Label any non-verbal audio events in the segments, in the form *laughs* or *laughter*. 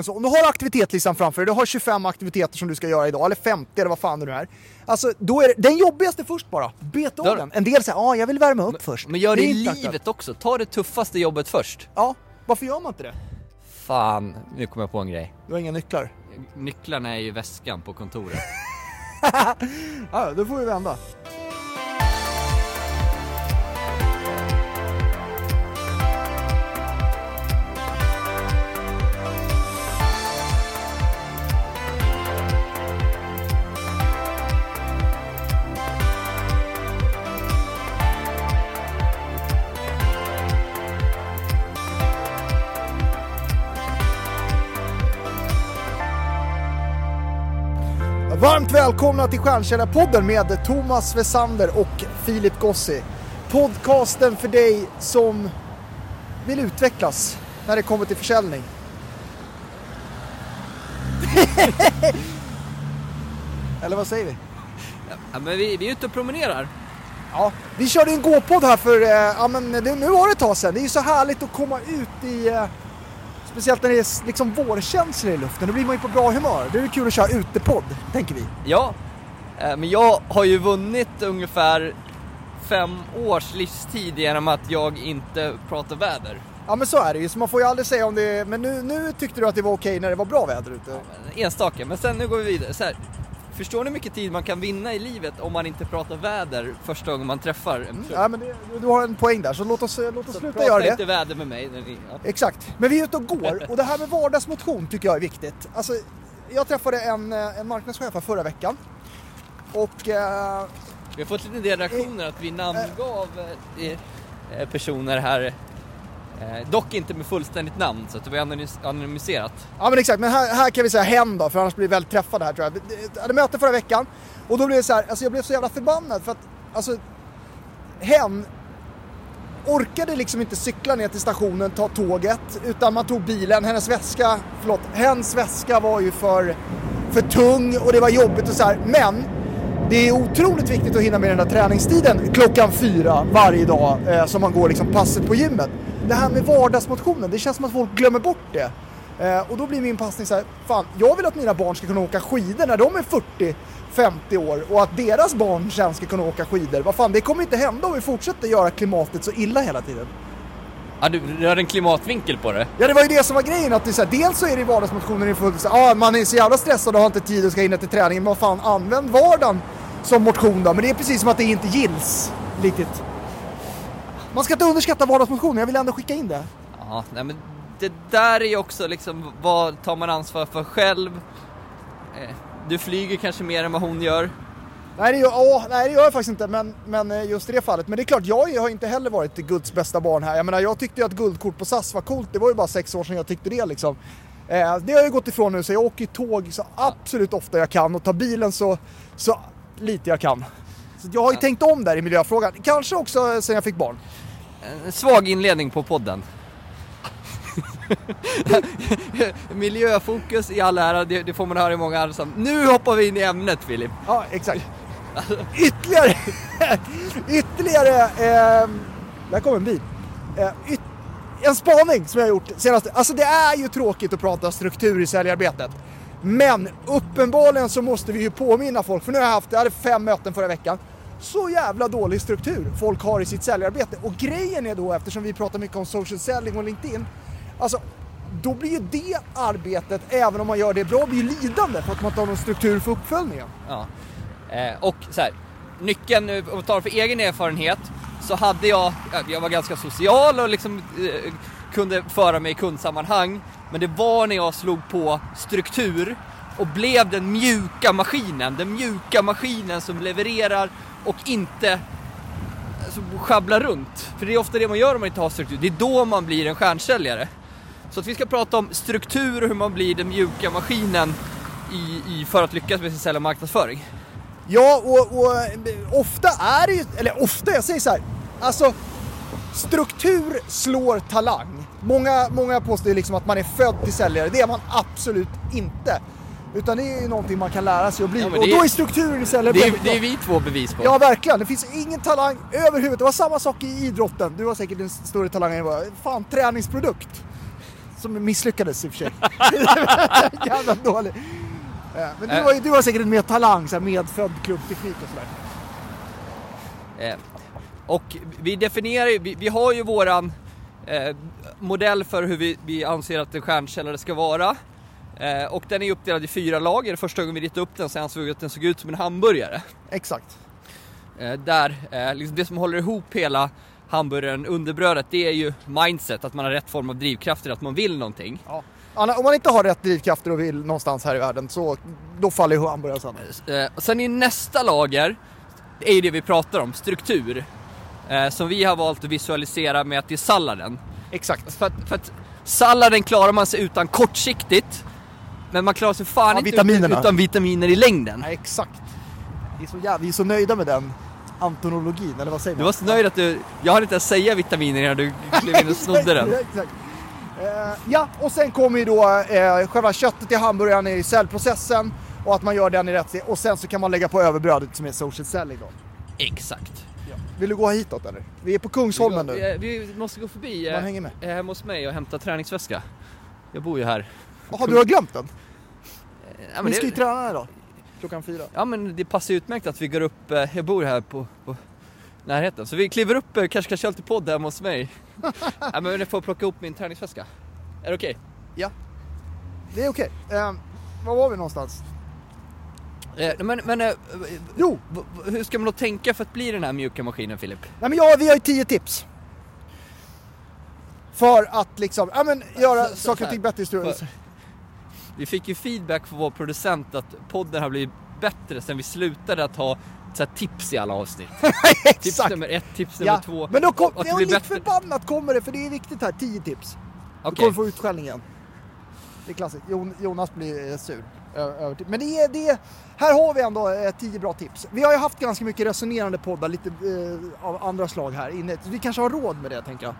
Så om du har aktivitetslistan framför dig, du har 25 aktiviteter som du ska göra idag, eller 50 eller vad fan det nu är. Alltså, då är det den jobbigaste först bara. Beta av den. En del säger, ja ah, jag vill värma upp först. Men gör det är i inte aktuellt. livet också, ta det tuffaste jobbet först. Ja, varför gör man inte det? Fan, nu kom jag på en grej. Du har inga nycklar. Nycklarna är i väskan på kontoret. *laughs* Ja, då får vi vända. Varmt välkomna till Stjärnkällarpodden med Thomas Wessander och Filip Gossi. Podcasten för dig som vill utvecklas när det kommer till försäljning. *laughs* Eller vad säger vi? Ja, men vi, vi är ute och promenerar. Ja, vi körde en gåpodd här för, eh, ja men det, nu var det ett tag sedan. Det är ju så härligt att komma ut i, eh, speciellt när det är liksom vårkänsla i luften. Då blir man ju på bra humör. Det är kul att köra utepodd, tänker vi. Ja, eh, men jag har ju vunnit ungefär fem års livstid genom att jag inte pratar väder. Ja men så är det ju, så man får ju aldrig säga om det är... Men nu, nu tyckte du att det var okej när det var bra väder ute. Enstaka, men sen nu går vi vidare. Så här, förstår ni hur mycket tid man kan vinna i livet om man inte pratar väder första gången man träffar en person? Ja men det, du har en poäng där, så låt oss, låt oss Så sluta prata göra det. inte väder med mig. ni- Ja. Exakt. Men vi är ute och går och det här med vardagsmotion tycker jag är viktigt. Alltså, jag träffade en, eh, en marknadschef här förra veckan. Och eh, Vi har fått lite del reaktioner att vi namngav eh, eh, personer här, eh, dock inte med fullständigt namn så att det var anonymiserat. Ja men exakt, men här, här kan vi säga hen då, för annars blir vi väldigt träffade här tror jag. Jag hade möte förra veckan och då blev det så här, alltså jag blev så jävla förbannad för att, alltså, hen orkade liksom inte cykla ner till stationen, ta tåget, utan man tog bilen, hennes väska, förlåt, hens väska var ju för, för tung och det var jobbigt och så här. men det är otroligt viktigt att hinna med den där träningstiden klockan fyra varje dag eh, som man går liksom passet på gymmet. Det här med vardagsmotionen, det känns som att folk glömmer bort det. Eh, och då blir min passning så här, fan, jag vill att mina barn ska kunna åka skidor när de är 40-50 år och att deras barn sen ska kunna åka skidor. Vad fan, det kommer inte hända om vi fortsätter göra klimatet så illa hela tiden. Ja, du, du har en klimatvinkel på det. Ja, det var ju det som var grejen. Att det så här, dels så är det i vardagsmotionen i fullt ah, man är så jävla stressad och har inte tid och ska hinna till träningen. Men vad fan, använd vardagen som motion då. Men det är precis som att det inte gills riktigt. Man ska inte underskatta vardagsmotionen, jag vill ändå skicka in det. Ja, nej, men det där är ju också liksom, vad tar man ansvar för själv? Eh, Du flyger kanske mer än vad hon gör. Nej det, gör, åh, nej, det gör jag faktiskt inte, men, men eh, just i det fallet. Men det är klart, jag har inte heller varit Guds bästa barn här. Jag menar, jag tyckte ju att guldkort på SAS var coolt. Det var ju bara sex år sedan jag tyckte det liksom. Eh, det har jag ju gått ifrån nu, så jag åker tåg så absolut ofta jag kan och tar bilen så, så lite jag kan. Så jag har ju tänkt om där i miljöfrågan. Kanske också eh, sen jag fick barn. En svag inledning på podden. *laughs* Miljöfokus i all ära, det, det får man höra i många andra sam- Nu hoppar vi in i ämnet Filip. Ja, exakt. ytterligare, *laughs* ytterligare, eh, där kommer en bil. Eh, yt, en spaning som jag har gjort senaste, alltså det är ju tråkigt att prata struktur i säljarbetet. Men uppenbarligen så måste vi ju påminna folk, för nu har jag haft, jag hade fem möten förra veckan. Så jävla dålig struktur folk har i sitt säljarbete. Och grejen är då, eftersom vi pratar mycket om social selling och LinkedIn, alltså då blir ju det arbetet, även om man gör det bra, blir ju lidande för att man inte har någon struktur för uppföljningen. Ja. Eh, och så här, nyckeln, eh, om vi tar för egen erfarenhet, så hade jag, jag var ganska social och liksom eh, kunde föra mig i kundsammanhang. Men det var när jag slog på struktur och blev den mjuka maskinen, den mjuka maskinen som levererar och inte alltså, sjabblar runt. För det är ofta det man gör om man inte har struktur, det är då man blir en stjärnsäljare. Så att vi ska prata om struktur och hur man blir den mjuka maskinen i, i, för att lyckas med sin sälj och marknadsföring. Ja, och, och eh, ofta är det ju, eller ofta, jag säger så här, alltså struktur slår talang. Många, många påstår liksom att man är född till säljare, det är man absolut inte. Utan det är ju någonting man kan lära sig att bli. Ja, och är- då är strukturen i säljare Det är, det är vi två bevis på. Ja, verkligen. Det finns ingen talang överhuvudtaget. Det var samma sak i idrotten. Du har säkert en större talang än jag. Fan, träningsprodukt. som misslyckades i och för sig. *laughs* Jävla dålig. Eh, Men du har, ju- du har säkert mer talang, så här medfödd klubbteknik och sådär. Och vi definierar vi, vi har ju våran eh, modell för hur vi, vi anser att en stjärnkällare ska vara. Eh, och den är uppdelad i fyra lager. Första gången vi ritade upp den så ansåg vi att den såg ut som en hamburgare. Exakt. Eh, där, eh, liksom det som håller ihop hela hamburgaren, underbrödet, det är ju mindset, att man har rätt form av drivkrafter, att man vill någonting. Ja. Om man inte har rätt drivkrafter och vill någonstans här i världen så då faller ju hamburgaren sönder. Eh, sen i nästa lager, det är ju det vi pratar om, struktur. Eh, som vi har valt att visualisera med att det är salladen. Exakt. För att, för att salladen klarar man sig utan kortsiktigt, men man klarar sig fan Ja, inte vitaminerna. utan, vitaminer i längden. Ja, exakt. Vi är, så jävla, vi är så nöjda med den antonologin, eller vad säger Du man? var så nöjd att du, jag hann inte ens säga vitaminer innan du klev in och *laughs* snodde den. Exakt. Eh, ja, och sen kommer ju då eh, själva köttet i hamburgaren i cellprocessen och att man gör den i rätt. Och sen så kan man lägga på överbrödet som är social selling då. Exakt. Vill du gå hitåt eller? Vi är på Kungsholmen nu. Vi, vi måste gå förbi Man eh, hänger med. eh, hemma hos mig och hämta träningsväska. Jag bor ju här. Jaha, du har glömt den? Ja, men Ni ska ju det, träna idag. Klockan fyra. ja men det passar utmärkt att vi går upp, eh, jag bor här på, på närheten. Så vi kliver upp, eh, lite podd hemma hos mig. *laughs* ja, men jag får plocka upp min träningsväska. Är det okej? Ja. Det är okej. Eh, var var vi någonstans? Eh, men men eh, Jo, hur ska man då tänka för att bli den här mjuka maskinen Filip? nej men ja, vi har ju tio tips. För att liksom, ja men göra så- så saker och ting bättre i. För- Vi fick ju feedback från vår producent att podden har blivit bättre sen vi slutade att ha så tips i alla avsnitt. *laughs* Tips Exakt. nummer ett, tips nummer Ja, två. men då kom, ja, bättre. förbannat kommer det, för det är viktigt här, 10 tips. Du Okej. kommer få utskällning igen. Det är klassiskt. Jon, Jonas blir eh, sur. Men det är, det är, här har vi ändå 10 bra tips. Vi har ju haft ganska mycket resonerande poddar, lite eh, av andra slag här inne. Vi kanske har råd med det, tänker jag.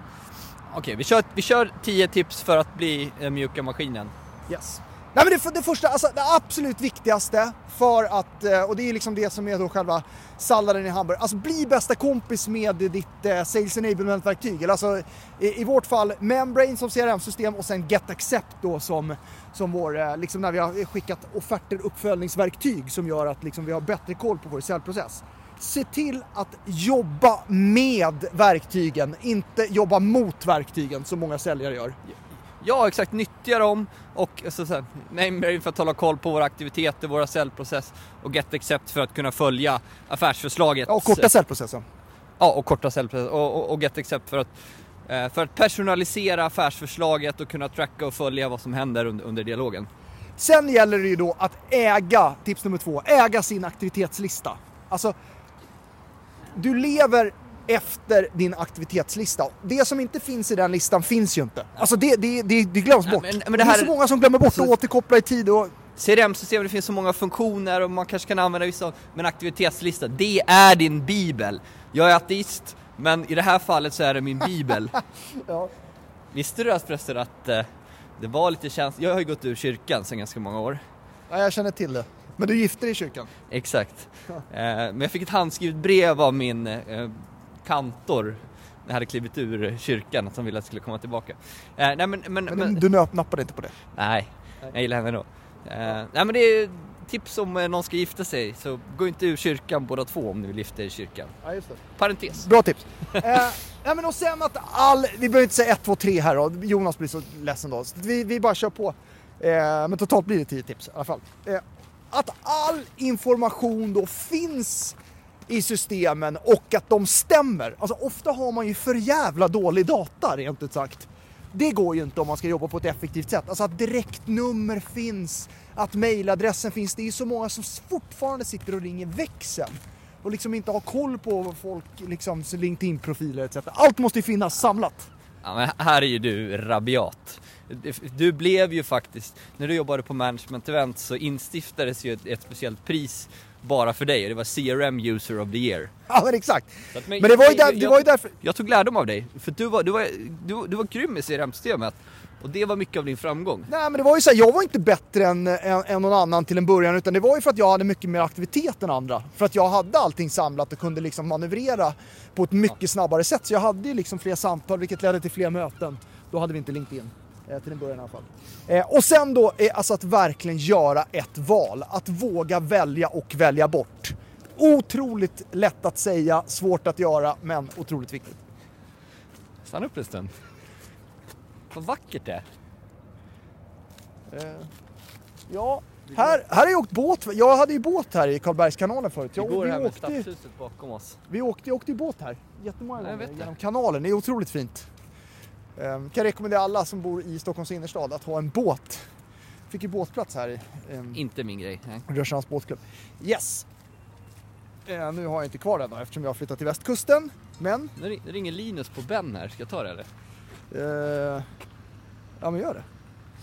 Okej, vi kör, vi kör 10 tips för att bli den mjuka maskinen. Yes. Nej men det, det första, alltså det absolut viktigaste för att, eh, och det är liksom det som är då själva salladen i hamburgare, alltså bli bästa kompis med ditt eh, Sales Enablement-verktyg. Alltså i, i vårt fall Membrane som CRM-system och sen getaccept då som, som vår, eh, liksom när vi har skickat offerter, uppföljningsverktyg som gör att liksom vi har bättre koll på vår säljprocess. Se till att jobba med verktygen, inte jobba mot verktygen som många säljare gör. Ja, exakt. Nyttja dem och alltså, så här, Namebrain för att hålla koll på våra aktiviteter, våra säljprocess och Get Accept för att kunna följa affärsförslaget. Ja, och korta säljprocessen. Ja, och korta säljprocess och, och, och Get Accept för att, eh, för att personalisera affärsförslaget och kunna tracka och följa vad som händer under, under dialogen. Sen gäller det ju då att äga, tips nummer två, äga sin aktivitetslista. Alltså, du lever efter din aktivitetslista. Det som inte finns i den listan finns ju inte. Alltså det, det, det, det glöms Nej, bort. men- men det, det här är så många som glömmer bort att återkoppla i tid och... CRM-system, det finns så många funktioner och man kanske kan använda vissa, men aktivitetslista, det är din bibel. Jag är ateist, men i det här fallet så är det min bibel. *laughs* Ja. Visste du att förresten att eh, det var lite känsligt, jag har ju gått ur kyrkan sedan ganska många år. ja, jag känner till det. Men du gifte dig i kyrkan? Exakt. Eh, men jag fick ett handskrivet brev av min eh, kantor när jag hade klivit ur kyrkan, att han ville att jag skulle komma tillbaka. Eh, nej men, men, Men, men du nappade inte på det? nej, jag gillar henne då. Eh, nej men det är tips om eh, någon ska gifta sig, så gå inte ur kyrkan båda två om ni vill gifta er i kyrkan. Ja, just det. Parentes. Bra tips. *laughs* eh, nej, men och sen att all, vi behöver inte säga 1, 2, 3 här då. Jonas blir så ledsen då. Så vi, vi bara kör på. Eh, men totalt blir det 10 tips i alla fall. Eh, att all information då finns i systemen och att de stämmer. Alltså ofta har man ju för jävla dålig data rent ut sagt. Det går ju inte om man ska jobba på ett effektivt sätt. Alltså att direktnummer finns, att mejladressen finns. Det är ju så många som fortfarande sitter och ringer växeln och liksom inte har koll på folk, liksom LinkedIn-profiler etc. Allt måste ju finnas samlat. Ja, men här är ju du rabiat. Du blev ju faktiskt, när du jobbade på management event så instiftades ju ett, ett speciellt pris bara för dig och det var CRM user of the year. Ja men exakt. Att, Men det var ju, där, jag- det var ju därför... Jag tog lärdom av dig, för du var, du var, du, du var grym i CRM-systemet och det var mycket av din framgång. Nej men det var ju så här, jag var inte bättre än, än, än någon annan till en början utan det var ju för att jag hade mycket mer aktivitet än andra. För att jag hade allting samlat och kunde liksom manövrera på ett mycket snabbare sätt. Så jag hade ju liksom fler samtal vilket ledde till fler möten. Då hade vi inte LinkedIn. Eh, till en början i alla fall. Eh, och sen då, är alltså att verkligen göra ett val. Att våga välja och välja bort. Otroligt lätt att säga, svårt att göra, men otroligt viktigt. Stanna upp en stund. Vad vackert det är. Eh, ja, här, här har jag åkt båt. Jag hade ju båt här i Karlbergskanalen förut. Vi Jag, går vi, här med åkte, ju- stadshuset bakom oss. vi åkte, jag åkte ju båt här jättemånga gånger genom kanalen. Det är otroligt fint. Um, kan rekommendera alla som bor i Stockholms innerstad att ha en båt. Fick ju båtplats här um, Inte min grej. Rörstrands båtklubb. Yes! Eh, nu har jag inte kvar den då eftersom jag har flyttat till västkusten. Men, Nu ring- nu ringer Linus på Ben här. Ska jag ta det eller? ja men gör det.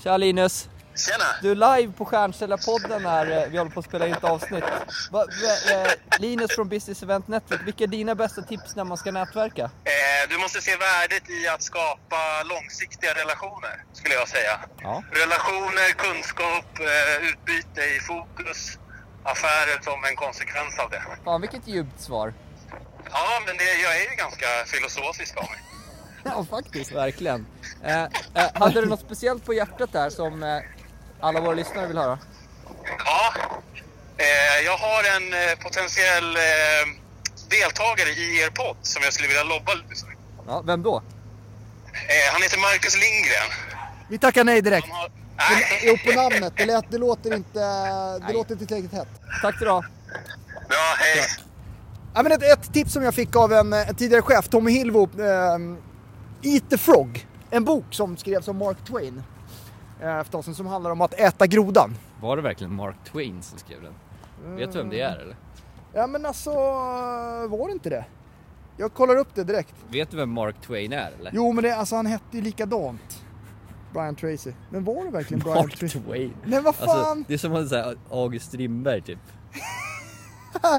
Tja Linus! Tjena! Du är live på Stjärnställarpodden här. eh, Vi håller på att spela in ett avsnitt. Va, va, eh, Linus från Business Event Network. Vilka är dina bästa tips när man ska nätverka? Eh, du måste se värdet i att skapa långsiktiga relationer, skulle jag säga. Ja. Relationer, kunskap, eh, utbyte i fokus, affärer som en konsekvens av det. Fan vilket djupt svar. Ja, men det, jag är ju ganska filosofisk av mig. *laughs* Ja faktiskt. Verkligen. Eh, eh, hade du något speciellt på hjärtat där som eh, alla våra lyssnare vill höra? Ja, eh, jag har en eh, potentiell eh, deltagare i er podd som jag skulle vilja lobba lite för. Ja, vem då? Eh, han heter Marcus Lindgren. Vi tackar nej direkt. Han har... Nej, Jo, på namnet. Det, lät, det låter inte, det Nej. låter inte tillräckligt hett. Tack så du ha. bra, hej! Ja, men ett, ett tips som jag fick av en, en tidigare chef, Tommy Hillvo, ehm, Eat the Frog. En bok som skrevs av Mark Twain. Eh, tag sedan, som handlar om att äta grodan. Var det verkligen Mark Twain som skrev den? Vet du vem det är eller? Ja men alltså, var det inte det? Jag kollar upp det direkt. Vet du vem Mark Twain är eller? Jo men det, alltså, han hette ju likadant. Brian Tracy. Men var det verkligen Brian Mark Tracy? Twain. Nej vad fan! Alltså, det är som att säga August Strindberg typ. *laughs*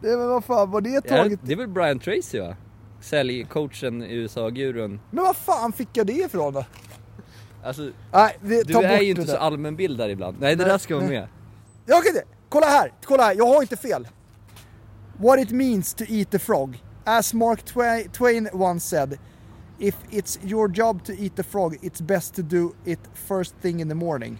Nej men vad fan, var det Ja, taget? det är väl Brian Tracy va? Säljcoachen, USA-gurun. Men vad fan fick jag det ifrån då? Alltså, Nej, vi, du är ju det inte så allmänbildad ibland. Nej, det Nej, där ska vara nej. med. *laughs* Ja, okej, det- kolla här, kolla här, jag har inte fel. What it means to eat the frog. As Mark Twa- Twain once said, if it's your job to eat the frog, it's best to do it first thing in the morning.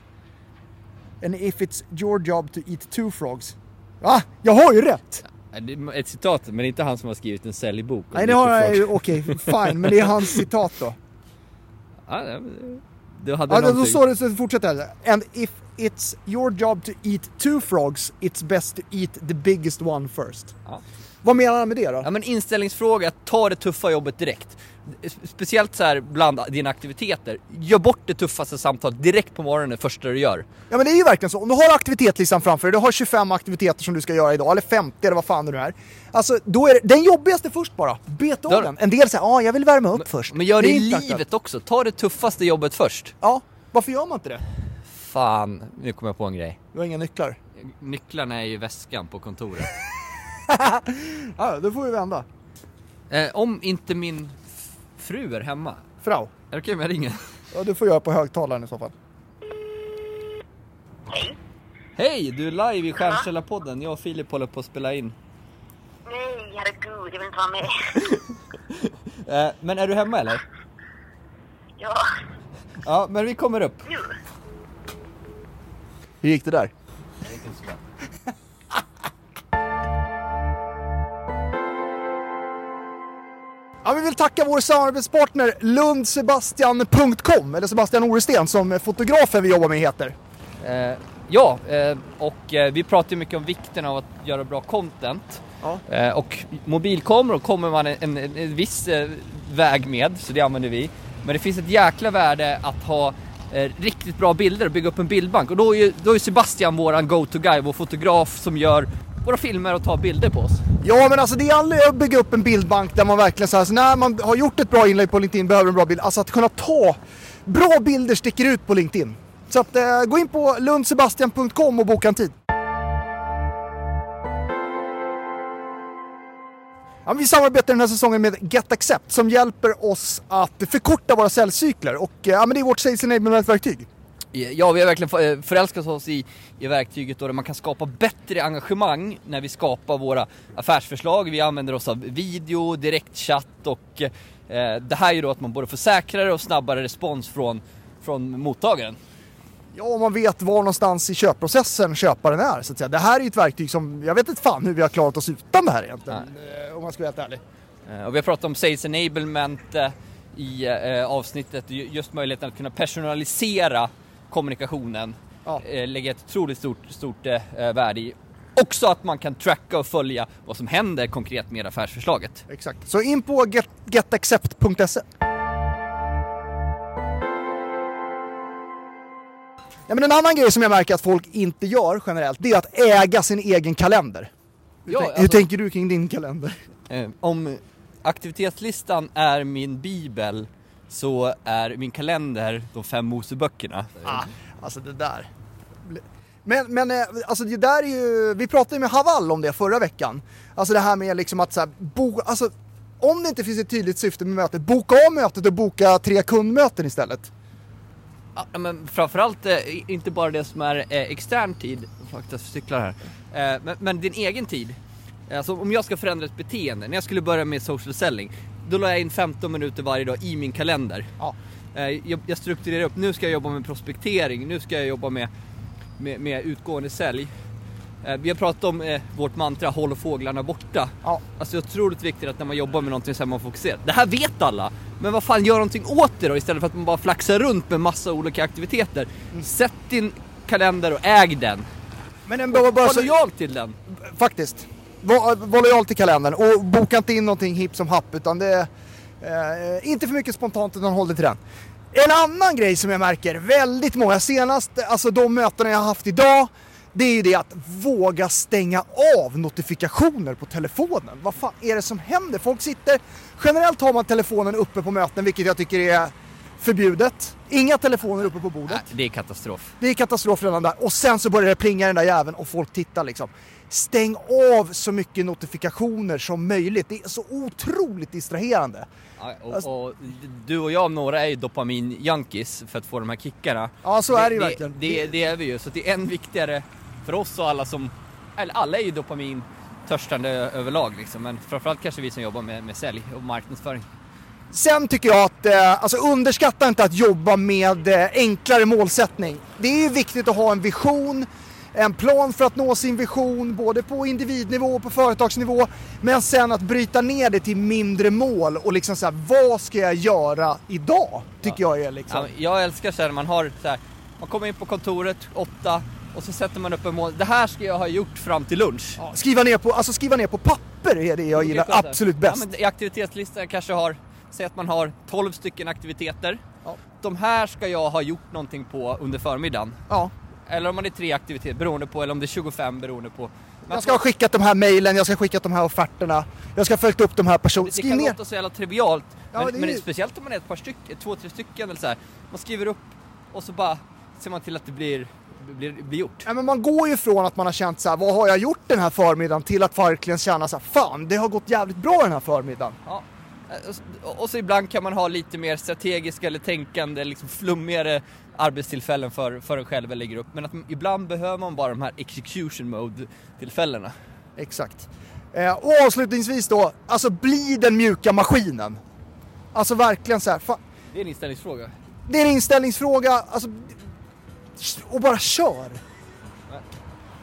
And if it's your job to eat two frogs. Va? Jag har ju rätt! Det ett citat, men det är inte han som har skrivit en säljbok. Nej, det har jag okej, fine, men det är hans citat då. *laughs* Ja, men du hade Ja, då någonting. står det, så fortsätter här. And if it's your job to eat two frogs, it's best to eat the biggest one first. Ja. Vad menar han med det då? Ja men inställningsfråga, ta det tuffa jobbet direkt. Speciellt så här bland dina aktiviteter. Gör bort det tuffaste samtalet direkt på morgonen, det första du gör. Ja men det är ju verkligen så. Om du har aktivitetslistan framför dig, du har 25 aktiviteter som du ska göra idag, eller 50 eller vad fan det nu är. Alltså, då är det den jobbigaste först bara. Bet av den. En del säger ja jag vill värma upp först. Men gör det, är i livet också, ta det tuffaste jobbet först. Ja, varför gör man inte det? Fan, nu kom jag på en grej. Du har inga nycklar. Nycklarna är i väskan på kontoret. *laughs* Ja, då får vi vända. eh, om inte min fru är hemma, Frau. är det okej om jag ringer? Ja, du får göra på högtalaren i så fall. Hej, du är live i Stjärnställarpodden. Jag och Filip håller på att spela in. Nej, herregud, jag vill inte vara med. *laughs* Eh, men är du hemma eller? Ja, Ja, men vi kommer upp. nu. Hur gick det där? Ja, vi vill tacka vår samarbetspartner lundsebastian.com, eller Sebastian Oresten som fotografen vi jobbar med heter. Eh, ja, eh, och eh, vi pratar ju mycket om vikten av att göra bra content. Ja. Eh, och mobilkameror kommer man en, en, en viss eh, väg med, så det använder vi. Men det finns ett jäkla värde att ha eh, riktigt bra bilder och bygga upp en bildbank. Och då är då är Sebastian våran go-to-guy, vår fotograf som gör våra filmer och tar bilder på oss. Ja men alltså det är aldrig att bygga upp en bildbank där man verkligen så här, så när man har gjort ett bra inlägg på LinkedIn behöver en bra bild. Alltså att kunna ta bra bilder sticker ut på LinkedIn. Så att eh, gå in på lundsebastian.com och boka en tid. Ja, vi samarbetar den här säsongen med GetAccept som hjälper oss att förkorta våra säljcykler och eh, ja, men det är vårt Sales Enablement-verktyg. Ja, vi har verkligen eh, förälskat oss i, i verktyget då där man kan skapa bättre engagemang när vi skapar våra affärsförslag. Vi använder oss av video, direktchatt och eh, det här gör då att man både får säkrare och snabbare respons från, från mottagaren. Ja, om man vet var någonstans i köpprocessen köparen är så att säga. Det här är ett verktyg som, jag vet inte fan hur vi har klarat oss utan det här egentligen. eh, Om man ska vara helt ärlig. Eh, Och vi har pratat om sales enablement i avsnittet, Ju- just möjligheten att kunna personalisera kommunikationen. Ja. Eh, lägger ett otroligt stort, stort eh, värde i. Också att man kan tracka och följa vad som händer konkret med affärsförslaget. Exakt. Så in på get, getaccept.se. Ja, men en annan grej som jag märker att folk inte gör generellt, det är att äga sin egen kalender. Hur, Ja, tänk- hur alltså- tänker du kring din kalender? Eh, om aktivitetslistan är min bibel så är min kalender de fem Moseböckerna. Ah, alltså det där. Men, men eh, alltså det där är ju, vi pratade ju med Haval om det förra veckan. Alltså det här med liksom att så här, bo, alltså om det inte finns ett tydligt syfte med mötet, boka av mötet och boka tre kundmöten istället. Ja, men framförallt eh, inte bara det som är eh, extern tid, faktiskt cyklar här, eh, men, men din egen tid. Alltså om jag ska förändra ett beteende, när jag skulle börja med social selling, då la jag in 15 minuter varje dag i min kalender. Ja. Eh, jag, jag strukturerar upp, nu ska jag jobba med prospektering, nu ska jag jobba med, med, med utgående sälj. Eh, vi har pratat om eh, vårt mantra, håll fåglarna borta. Ja. Alltså det är otroligt viktigt att när man jobbar med någonting så är man fokuserad. Det här vet alla, men vad fan, gör någonting åt det då istället för att man bara flaxar runt med massa olika aktiviteter. Sätt din kalender och äg den. Men en, bara, bara Var så, lojal till den. faktiskt. Var, var lojal till kalendern och boka inte in någonting hipp som happ utan det är eh, inte för mycket spontant utan håll dig till den. En annan grej som jag märker väldigt många senast, alltså de mötena jag har haft idag, det är ju det att våga stänga av notifikationer på telefonen. Vad fan är det som händer? Folk sitter, generellt har man telefonen uppe på möten vilket jag tycker är förbjudet. Inga telefoner uppe på bordet. Nej, det är katastrof. Det är katastrof redan där. Och sen så börjar det plinga den där jäveln och folk tittar liksom. Stäng av så mycket notifikationer som möjligt. Det är så otroligt distraherande. Ja, och, och du och jag om några är ju dopamin-junkies för att få de här kickarna. Ja, så är det ju det, verkligen. Det, det är vi ju, så det är än viktigare för oss och alla som, eller alla är ju dopamin törstande överlag liksom, men framförallt kanske vi som jobbar med, med sälj och marknadsföring. Sen tycker jag att, eh, alltså underskatta inte att jobba med eh, enklare målsättning. Det är viktigt att ha en vision, en plan för att nå sin vision, både på individnivå och på företagsnivå. Men sen att bryta ner det till mindre mål och liksom så här, vad ska jag göra idag? Tycker jag är liksom. Ja, jag älskar så här man har så här, man kommer in på kontoret åtta och så sätter man upp en mål, det här ska jag ha gjort fram till lunch. Ja, skriva, ner på, alltså skriva ner på papper är det jag gillar absolut bäst. Ja, men I aktivitetslistan kanske har, säg att man har 12 stycken aktiviteter. Ja. De här ska jag ha gjort någonting på under förmiddagen. Ja. Eller om man är tre aktiviteter beroende på, eller om det är 25 beroende på. Men Jag ska ha skickat de här mejlen, jag ska ha skickat de här offerterna, jag ska ha följt upp de här personerna. det, kan ner. låta så jävla trivialt, Ja, men, det är men speciellt om man är ett par stycken, två, tre stycken eller så här. Man skriver upp och så bara ser man till att det blir, blir, blir gjort. Ja, men man går ju från att man har känt så här, vad har jag gjort den här förmiddagen till att verkligen känna så här, fan det har gått jävligt bra den här förmiddagen. Ja. Eh, och så- ibland kan man ha lite mer strategiska eller tänkande, liksom flummigare arbetstillfällen för, för en själv eller grupp. Men att ibland behöver man bara de här execution mode tillfällena. Exakt. Eh, och avslutningsvis då, alltså bli den mjuka maskinen. Alltså verkligen så här, fan, Det är en inställningsfråga. det är en inställningsfråga, alltså, och bara kör.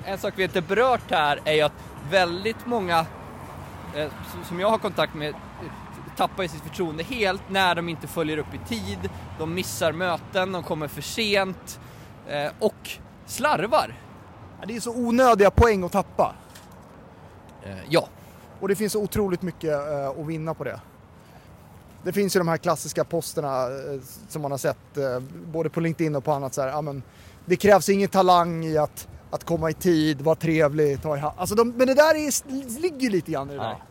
En sak vi inte berört här är ju att väldigt många eh, som- jag har kontakt med tappar ju sitt förtroende helt när de inte följer upp i tid, de missar möten, de kommer för sent eh, och slarvar. Det är så onödiga poäng att tappa. Eh, ja. Och det finns så otroligt mycket eh, att vinna på det. Det finns ju de här klassiska posterna eh, som man har sett eh, både på LinkedIn och på annat så här, ja, men det krävs ingen talang i att, att komma i tid, vara trevlig, ta i hand. Alltså de, men det där är, ligger lite grann i det där.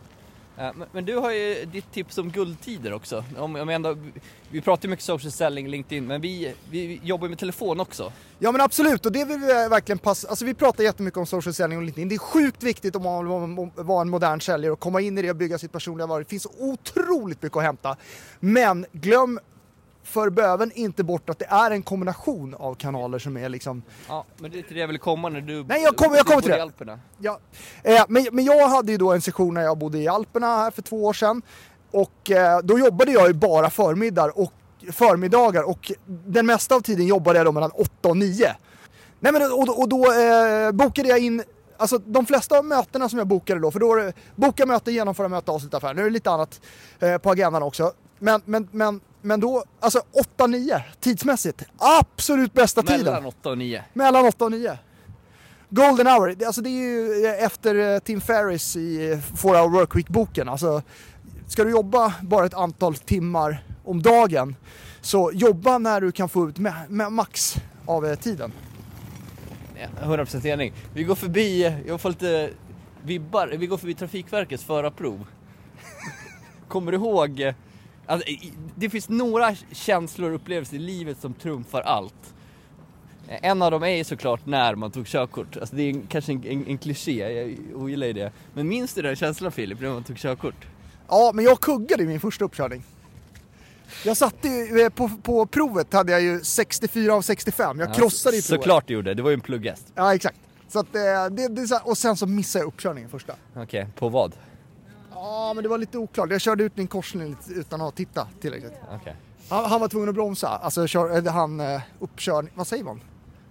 Eh, men, du har ju ditt tips om guldtider också. Om, om ändå, vi pratar ju mycket social selling, LinkedIn, men vi, vi jobbar ju med telefon också. Ja men absolut och det vill vi verkligen passa, alltså vi pratar jättemycket om social selling och LinkedIn. Det är sjukt viktigt om man vill vara- vara en modern säljare och komma in i det och bygga sitt personliga varumärke. Det finns så otroligt mycket att hämta. Men glöm för böven inte bort att det är en kombination av kanaler som är liksom Ja, men det är till det jag vill komma när du Nej, jag kommer- jag kommer till i det. Alperna. Ja, eh, men, men jag hade ju då en session när jag bodde i Alperna här för två år sedan. Och eh, då jobbade jag ju bara förmiddagar och förmiddagar och den mesta av tiden jobbade jag då mellan 8 och 9. Nej men och, och då eh, bokade jag in Alltså de flesta av mötena som jag bokade då, för då var det boka möte, genomföra möte, avsluta affär. Nu är det lite annat eh, på agendan också. Men, men, men, men då, alltså 8-9 tidsmässigt, absolut bästa tiden. Mellan 8 och 9. Mellan 8 och 9. Golden hour, alltså det är ju efter eh, Tim Ferris i 4 Hour Workweek-boken. Alltså, ska du jobba bara ett antal timmar om dagen så jobba när du kan få ut med, med max av eh, tiden. Ja, 100% enig. Vi går förbi, jag får lite vibbar, vi går förbi Trafikverkets förarprov. *laughs* Kommer du ihåg, eh, alltså, det finns några känslor och upplevelser i livet som trumfar allt. En av dem är ju såklart när man tog körkort. Alltså det är en, kanske en, en, en kliché, jag ogillar ju det. Men minns du den känslan Filip, när man tog körkort? Ja, men jag kuggade i min första uppkörning. Jag satte ju, eh, på, på provet hade jag ju 64 av 65. Jag krossade i provet. Såklart du gjorde, det var ju en plugghäst. Ja, exakt. Så att, eh, det, det, och sen så missade jag uppkörningen första. Okej, på vad? Ja, men det var lite oklart. Jag körde ut min korsning utan att titta tillräckligt. Okej. Han, han var tvungen att bromsa. Alltså kör, han eh, uppkörning... Vad säger man?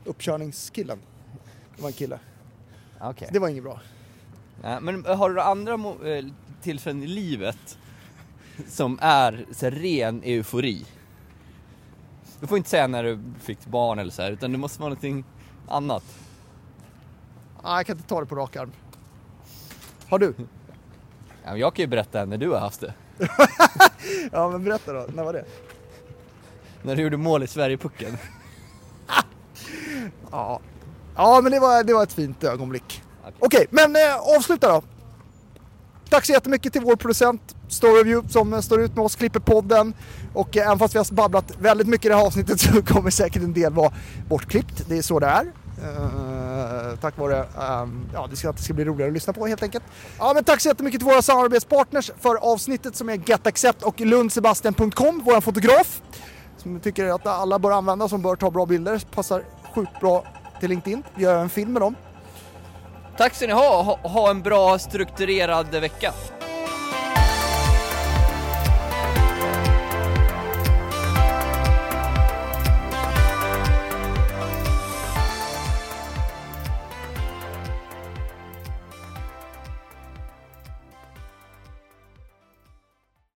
Uppkörningskillen. Det var en kille. Okej. Det var inget bra. Ja, men har du andra eh, tillfällen i livet som är så ren eufori? Du får inte säga när du fick barn eller så här, utan det måste vara någonting annat. Nej, jag kan inte ta det på rak arm. Har du? Ja, jag kan ju berätta när du har haft det. *laughs* Ja, men berätta då. När var det? När du gjorde mål i Sverigepucken. *laughs* Ja. Ja, men det var, det var ett fint ögonblick. Okej, men eh, avsluta då. Tack så jättemycket till vår producent Storyview som eh, står ut med oss, klipper podden. Och eh, även fast vi har babblat väldigt mycket i det här avsnittet *laughs* så kommer säkert en del vara bortklippt. Det är så det är. Tack vare, um, ja det ska, det ska bli roligare att lyssna på helt enkelt. Ja men tack så jättemycket till våra samarbetspartners för avsnittet som är GetAccept och lundsebastian.com, vår fotograf. Som tycker att alla bör använda, som bör ta bra bilder. Passar sjukt bra till LinkedIn. Vi gör en film med dem. Tack ska ni ha, ha, ha en bra strukturerad vecka.